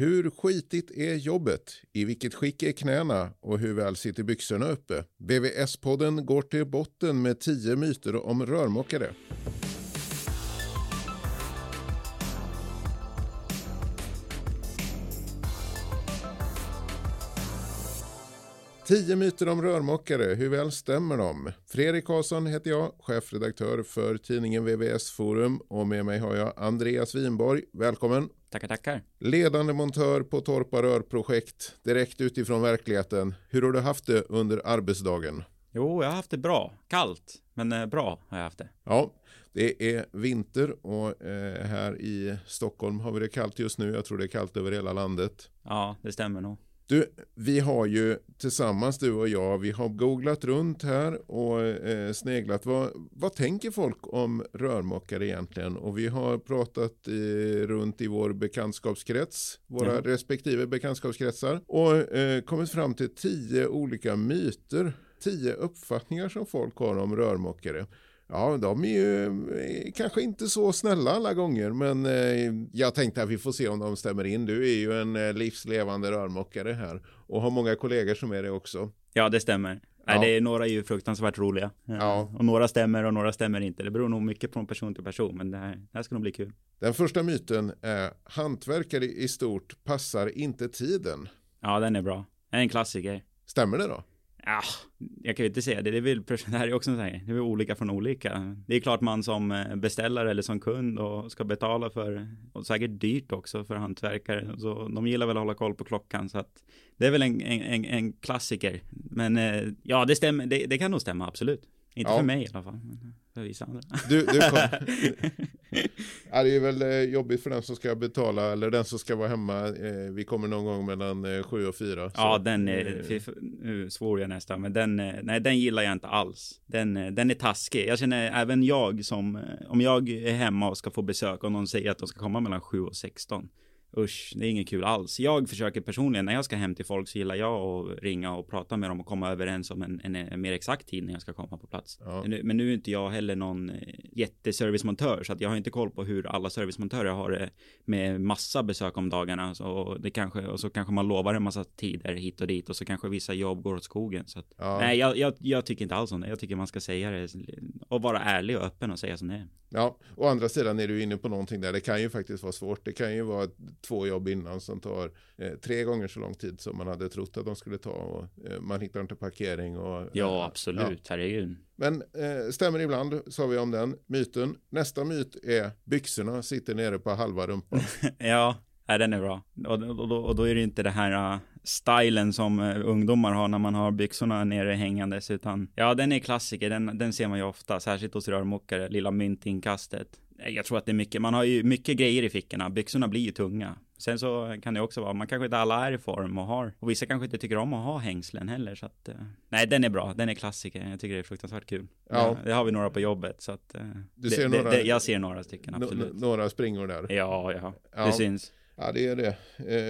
Hur skitigt är jobbet? I vilket skick är knäna? Och hur väl sitter byxorna uppe? BVS-podden går till botten med tio myter om rörmokare. Tio myter om rörmokare, hur väl stämmer de? Fredrik Karlsson heter jag, chefredaktör för tidningen VVS Forum och med mig har jag Andreas Winborg. Välkommen! Tackar, tackar. Ledande montör på Torpa rörprojekt, direkt utifrån verkligheten. Hur har du haft det under arbetsdagen? Jo, jag har haft det bra. Kallt, men eh, bra har jag haft det. Ja, det är vinter och eh, här i Stockholm har vi det kallt just nu. Jag tror det är kallt över hela landet. Ja, det stämmer nog. Du, vi har ju tillsammans du och jag, vi har googlat runt här och eh, sneglat. Vad, vad tänker folk om rörmokare egentligen? Och vi har pratat eh, runt i vår bekantskapskrets, våra ja. respektive bekantskapskretsar och eh, kommit fram till tio olika myter, tio uppfattningar som folk har om rörmokare. Ja, de är ju eh, kanske inte så snälla alla gånger, men eh, jag tänkte att vi får se om de stämmer in. Du är ju en eh, livslevande rörmokare här och har många kollegor som är det också. Ja, det stämmer. Ja. Nej, det är, några är ju fruktansvärt roliga. Ja. Och några stämmer och några stämmer inte. Det beror nog mycket från person till person, men det här, det här ska nog bli kul. Den första myten är hantverkare i stort passar inte tiden. Ja, den är bra. Det är en klassiker. Stämmer det då? Ja, jag kan ju inte säga det. Det, är väl, det här är också här, det är väl olika från olika. Det är klart man som eh, beställare eller som kund och ska betala för, och säkert dyrt också för hantverkare. Så de gillar väl att hålla koll på klockan. Så att det är väl en, en, en klassiker. Men eh, ja, det stämmer. Det, det kan nog stämma, absolut. Inte ja. för mig i alla fall, men för vissa andra. Du, du kom... ja, det är väl eh, jobbigt för den som ska betala eller den som ska vara hemma. Eh, vi kommer någon gång mellan 7 eh, och 4. Ja, den är, nu svor jag nästan, men den, nej, den gillar jag inte alls. Den, den är taskig. Jag känner även jag som, om jag är hemma och ska få besök och någon säger att de ska komma mellan 7 och 16 Usch, det är inget kul alls. Jag försöker personligen, när jag ska hem till folk så gillar jag att ringa och prata med dem och komma överens om en, en, en mer exakt tid när jag ska komma på plats. Ja. Men, nu, är inte jag heller någon eh, jätteservicemontör så att jag har inte koll på hur alla servicemontörer har det med massa besök om dagarna. Så det kanske, och så kanske man lovar en massa tider hit och dit och så kanske vissa jobb går åt skogen. Så att, ja. Nej, jag, jag, jag, tycker inte alls om det. Jag tycker man ska säga det och vara ärlig och öppen och säga som det är. Ja, å andra sidan är du inne på någonting där. Det kan ju faktiskt vara svårt. Det kan ju vara två jobb innan som tar eh, tre gånger så lång tid som man hade trott att de skulle ta. Och, eh, man hittar inte parkering. Och, ja, absolut. Ja. Herregud. Men eh, stämmer ibland, sa vi om den myten. Nästa myt är byxorna sitter nere på halva rumpan. ja, Nej, den är bra. Och, och, och, och, då är det inte det här uh, stilen som uh, ungdomar har när man har byxorna nere hängandes, utan ja, den är klassiker. Den, den ser man ju ofta, särskilt hos rörmokare, lilla myntinkastet. Jag tror att det är mycket, man har ju mycket grejer i fickorna. Byxorna blir ju tunga. Sen så kan det också vara, man kanske inte alla är i form och har, och vissa kanske inte tycker om att ha hängslen heller, så att, uh, nej, den är bra, den är klassiker, jag tycker det är fruktansvärt kul. Ja. Det har vi några på jobbet, så att, du ser det, några, det, jag ser några stycken, absolut. Några springor där? Ja, ja, ja. det syns. Ja, det är det.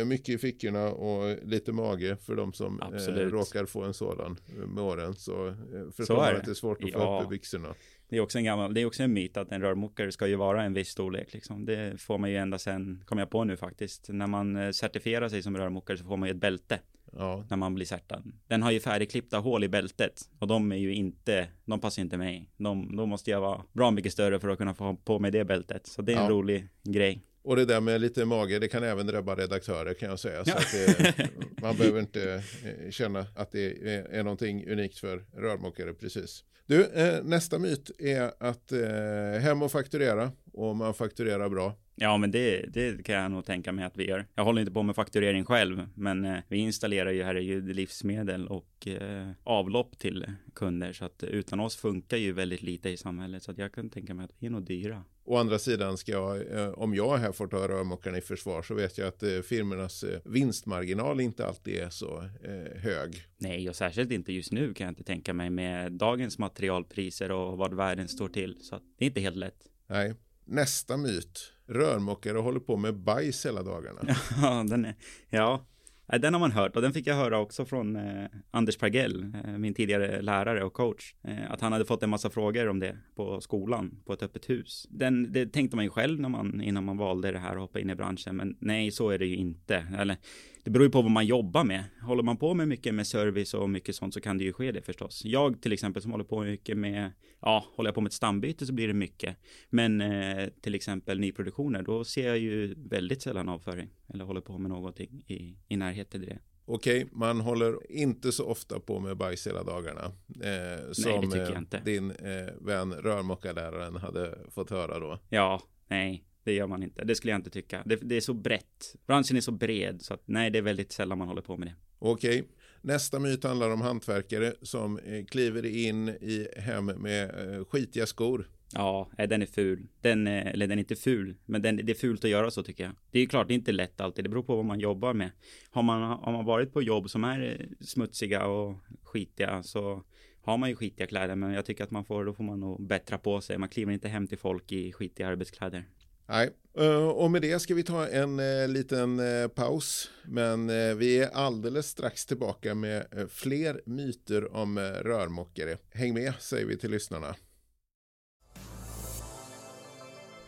Eh, mycket i fickorna och lite mage för de som eh, råkar få en sådan med åren. Så eh, förstår man att det är svårt att ja. få upp byxorna. Det är också en gammal, det är också en myt att en rörmokare ska ju vara en viss storlek liksom. Det får man ju ända sen, kommer jag på nu faktiskt. När man eh, certifierar sig som rörmokare så får man ju ett bälte. Ja. När man blir certad. Den har ju färdigklippta hål i bältet. Och de är ju inte, de passar inte mig. De, då måste jag vara bra mycket större för att kunna få på mig det bältet. Så det är en ja. rolig grej. Och det där med lite mage, det kan även drabba redaktörer kan jag säga. Så det, man behöver inte eh, känna att det är, är någonting unikt för rörmokare precis. Du, eh, nästa myt är att eh, hem och fakturera och man fakturerar bra. Ja, men det, det kan jag nog tänka mig att vi gör. Jag håller inte på med fakturering själv, men eh, vi installerar ju herregud livsmedel och eh, avlopp till kunder, så att utan oss funkar ju väldigt lite i samhället, så att jag kan tänka mig att vi är nog dyra. Å andra sidan ska jag, eh, om jag här får ta rörmokarna i försvar så vet jag att eh, firmornas eh, vinstmarginal inte alltid är så hög. Nej, och särskilt inte just nu kan jag inte tänka mig med dagens materialpriser och vad världen står till. Så att det är inte helt lätt. Nej, nästa myt. Rörmokare håller på med bajs hela dagarna. Ja, den är, ja. den har man hört och den fick jag höra också från eh, Anders Pergell, eh, min tidigare lärare och coach. Eh, att han hade fått en massa frågor om det på skolan, på ett öppet hus. Den, det tänkte man ju själv när man, innan man valde det här och hoppa in i branschen. Men nej, så är det ju inte. Eller det beror ju på vad man jobbar med. Håller man på med mycket med service och mycket sånt så kan det ju ske det förstås. Jag till exempel som håller på mycket med, ja, håller jag på med ett stambyte så blir det mycket. Men eh, till exempel nyproduktioner, då ser jag ju väldigt sällan avföring. Eller håller på med någonting i, i närheten till det. Okej, man håller inte så ofta på med bajs hela dagarna. Eh, som eh, inte. din eh, vän rörmokarläraren hade fått höra då. Ja, nej, det gör man inte. Det skulle jag inte tycka. Det, det är så brett. Branschen är så bred så att nej, det är väldigt sällan man håller på med det. Okej, nästa myt handlar om hantverkare som eh, kliver in i hem med eh, skitiga skor. Ja, den är ful. Den, eh, eller den är inte ful, men den, det är fult att göra så tycker jag. Det är klart, det är inte lätt alltid. Det beror på vad man jobbar med. Har man, har man varit på jobb som är smutsiga och skitiga så har man ju skitiga kläder, men jag tycker att man får, då får man nog bättra på sig. Man kliver inte hem till folk i skitiga arbetskläder. Nej, eh, och med det ska vi ta en eh, liten eh, paus. Men vi är alldeles strax tillbaka med fler myter om rörmokare. Häng med, säger vi till lyssnarna.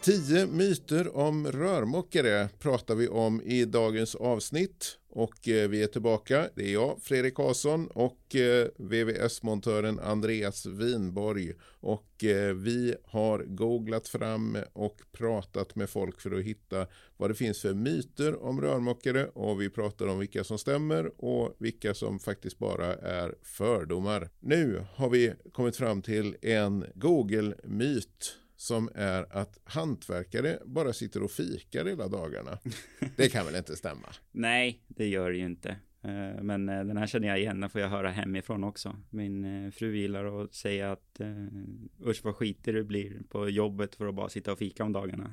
Tio myter om rörmokare pratar vi om i dagens avsnitt. Och eh, vi är tillbaka. Det är jag, Fredrik Karlsson och eh, VVS-montören Andreas Winborg. Och eh, vi har googlat fram och pratat med folk för att hitta vad det finns för myter om rörmokare. Och vi pratar om vilka som stämmer och vilka som faktiskt bara är fördomar. Nu har vi kommit fram till en Google-myt som är att hantverkare bara sitter och fikar hela dagarna. Det kan väl inte stämma? Nej, det gör det ju inte. Eh, Men eh, den här känner jag igen, den får jag höra hemifrån också. Min eh, fru gillar att säga att usch vad skitig du blir på jobbet för att bara sitta och fika om dagarna.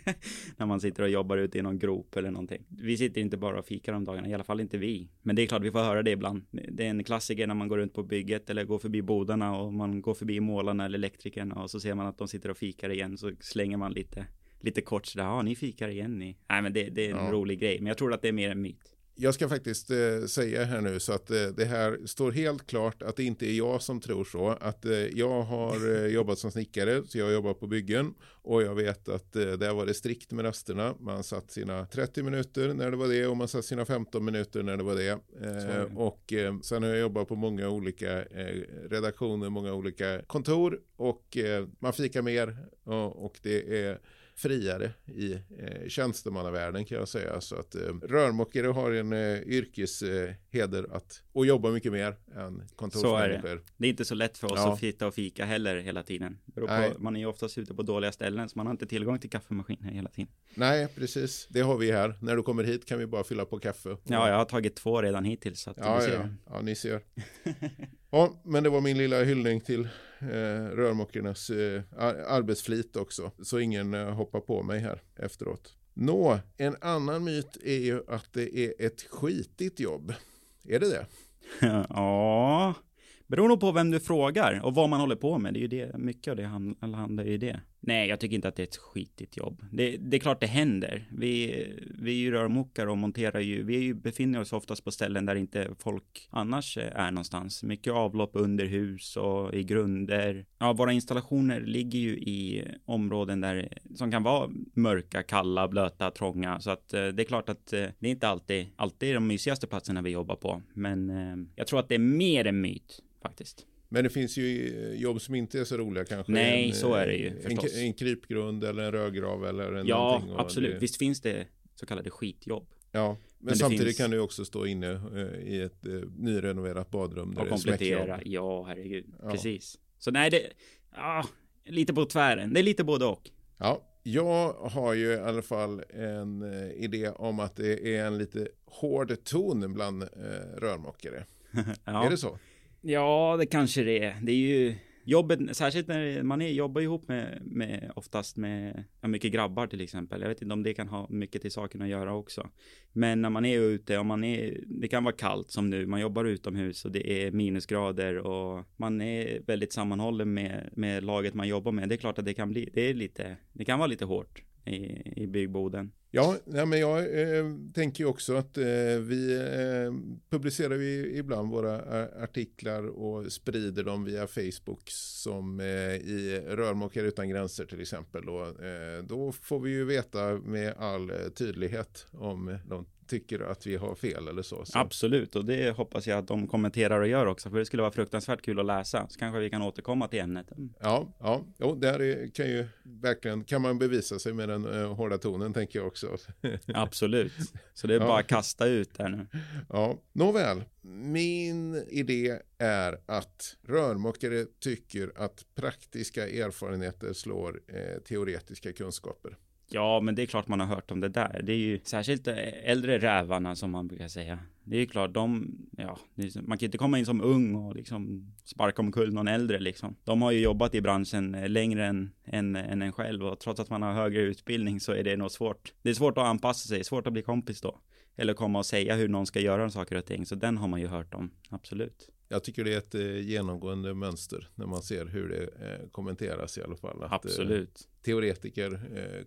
När man sitter och jobbar ute i någon grop eller någonting. Vi sitter inte bara och fikar om dagarna, i alla fall inte vi. Men det är klart vi får höra det ibland. Det är en klassiker när man går runt på bygget eller går förbi bodarna och man går förbi målarna eller elektrikerna och så ser man att de sitter och fikar igen så slänger man lite lite kort sådär, ja ni fikar igen ni. Nej men det, det är en Ja. rolig grej, men jag tror att det är mer en myt. Jag ska faktiskt eh, säga här nu så att eh, det här står helt klart att det inte är jag som tror så. Att eh, jag har eh, jobbat som snickare så jag jobbar på byggen och jag vet att eh, där var det strikt med rasterna. Man satt sina 30 minuter när det var det och man satt sina 15 minuter när det var det. Eh, och eh, sen har jag jobbat på många olika redaktioner, många olika kontor och man fikar mer och, och det är friare i eh, tjänstemannavärlden kan jag säga. Så att eh, rörmokare har en eh, yrkesheder heder att och jobba mycket mer än kontorsmänniskor. Det är inte så lätt för oss Ja. att sitta och fika heller hela tiden. På, man är ju oftast ute på dåliga ställen så man har inte tillgång till kaffemaskiner hela tiden. Nej, precis. Det har vi här. När du kommer hit kan vi bara fylla på kaffe. Ja, jag har tagit två redan hittills. Så att Ja, ja, ja, ni ser. Ja, men det var min lilla hyllning till eh, rörmokernas eh, arbetsflit också. Så ingen eh, hoppar på mig här efteråt. Nå, en annan myt är ju att det är ett skitigt jobb. Är det det? ja, beror nog på vem du frågar och vad man håller på med. Det är ju det, mycket av det handlar ju i det. Nej, jag tycker inte att det är ett skitigt jobb. Det, det är klart det händer. Vi, vi är ju rörmokare och monterar ju, vi är ju, befinner oss oftast på ställen där inte folk annars är någonstans. Mycket avlopp under hus och i grunder. Ja, våra installationer ligger ju i områden där, som kan vara mörka, kalla, blöta, trånga. Så att eh, det är klart att eh, det är inte alltid, alltid de mysigaste platserna vi jobbar på. Men eh, jag tror att det är mer en myt faktiskt. Men det finns ju eh, jobb som inte är så roliga kanske. Nej, En, så är eh, det ju, En, förstås. en krypgrund eller en rödgrav eller en Ja, absolut. Det, Visst finns det så kallade skitjobb. ja, men, Men samtidigt finns- kan du också stå inne eh, i ett eh, nyrenoverat badrum där Och komplettera. Ja, herregud. Ja. Precis. Så nej, det... Ja, lite på tvären. Det är lite både och. Ja, jag har ju i alla fall en eh, idé om att det är en lite hård ton bland eh, rörmokare. ja. Är det så? Ja, det kanske det är. Det är ju jobbet, särskilt när man är, jobbar ihop med, med oftast med ja, mycket grabbar till exempel. Jag vet inte om det kan ha mycket till saken att göra också. Men när man är ute, och man är, det kan vara kallt som nu, man jobbar utomhus och det är minusgrader och man är väldigt sammanhållen med, med laget man jobbar med. Det är klart att det kan bli, det är lite, det kan vara lite hårt i, i byggboden. Ja, nej, men jag eh, tänker också att eh, vi eh, publicerar ju ibland våra eh, artiklar och sprider dem via Facebook som eh, i Rörmokare utan gränser till exempel. Och, eh, då får vi ju veta med all eh, tydlighet om de tycker att vi har fel eller så. så. Absolut, och det hoppas jag att de kommenterar och gör också, för det skulle vara fruktansvärt kul att läsa. Så kanske vi kan återkomma till ämnet. Ja, ja, jo, där kan ju verkligen, kan man bevisa sig med den uh, hårda tonen tänker jag också. Absolut, så det är ja. bara att kasta ut där nu. Ja, nåväl. Min idé är att rörmokare tycker att praktiska erfarenheter slår eh, teoretiska kunskaper. Ja, men det är klart man har hört om det där. Det är ju särskilt eh, äldre rävarna som man brukar säga. Det är klart, de, ja, man kan inte komma in som ung och liksom sparka omkull någon äldre liksom. De har ju jobbat i branschen eh, längre än, än, än en själv och trots att man har högre utbildning så är det nog svårt. Det är svårt att anpassa sig, svårt att bli kompis då. Eller komma och säga hur någon ska göra saker och ting, så den har man ju hört om, absolut. Jag tycker det är ett eh, genomgående mönster när man ser hur det eh, kommenteras i alla fall. Att, Absolut. Eh, teoretiker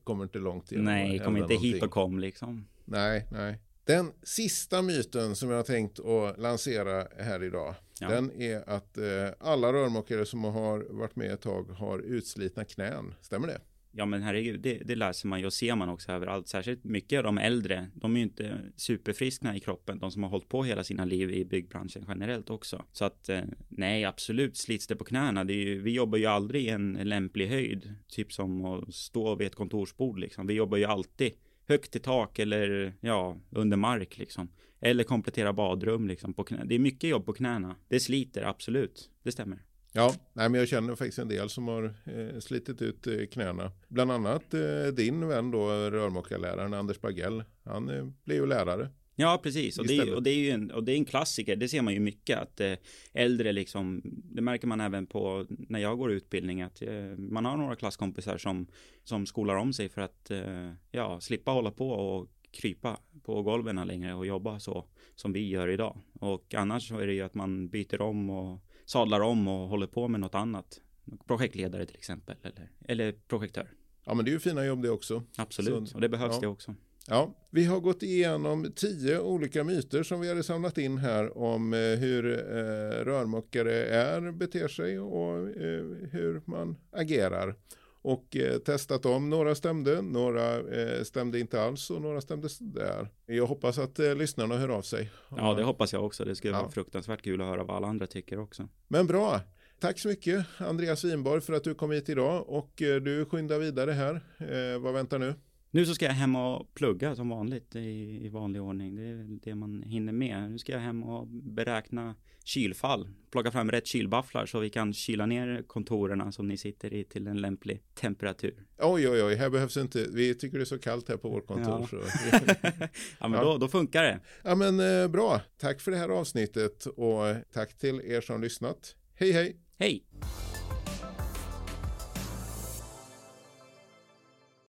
kommer inte långt. Nej, kommer inte någonting. hit och kom liksom. Nej, nej. Den sista myten som jag har tänkt att lansera här idag. Ja. Den är att alla rörmokare som har varit med ett tag har utslitna knän. Stämmer det? Ja men herregud, det, det läser man ju och ser man också överallt. Särskilt mycket av de äldre, de är ju inte superfriskna i kroppen, de som har hållit på hela sina liv i byggbranschen generellt också. Så att eh, nej, absolut slits det på knäna. Det ju, vi jobbar ju aldrig i en lämplig höjd, typ som att stå vid ett kontorsbord liksom. Vi jobbar ju alltid högt i tak eller ja, under mark liksom. Eller komplettera badrum liksom på knä. Det är mycket jobb på knäna. Det sliter absolut, det stämmer. Ja, nej, men jag känner faktiskt en del som har eh, slitit ut eh, knäna. Bland annat eh, din vän då, rörmokarläraren Anders Bagell. Han eh, blev ju lärare. Ja, precis. Och det, och det, är ju en, och det är en klassiker. Det ser man ju mycket att eh, äldre liksom, det märker man även på när jag går utbildning att eh, man har några klasskompisar som, som skolar om sig för att eh, ja, slippa hålla på och krypa på golven längre och jobba så som vi gör idag. Och annars så är det ju att man byter om och sadlar om och håller på med något annat. Projektledare till exempel, eller, eller projektör. Ja, men det är ju fina jobb det också. Absolut, Så, och det behövs ja. det också. Ja, vi har gått igenom tio olika myter som vi hade samlat in här om eh, hur eh, rörmokare är, beter sig och eh, hur man agerar. Och testat dem. Några stämde, några stämde inte alls och några stämde där. Jag hoppas att lyssnarna hör av sig. Ja, det hoppas jag också. Det skulle ja. vara fruktansvärt kul att höra vad alla andra tycker också. Men bra. Tack så mycket Andreas Winborg för att du kom hit idag och du skyndar vidare här. Eh, vad väntar nu? Nu så ska jag hem och plugga som vanligt i, i vanlig ordning. Det är det man hinner med. Nu ska jag hem och beräkna kylfall. Plocka fram rätt kylbafflar så vi kan kyla ner kontorerna som ni sitter i till en lämplig temperatur. Oj, oj, oj, här behövs inte. Vi tycker det är så kallt här på vårt kontor. Ja, så. ja men. Då, då funkar det. Ja, men eh, bra. Tack för det här avsnittet och tack till er som lyssnat. Hej, hej. Hej.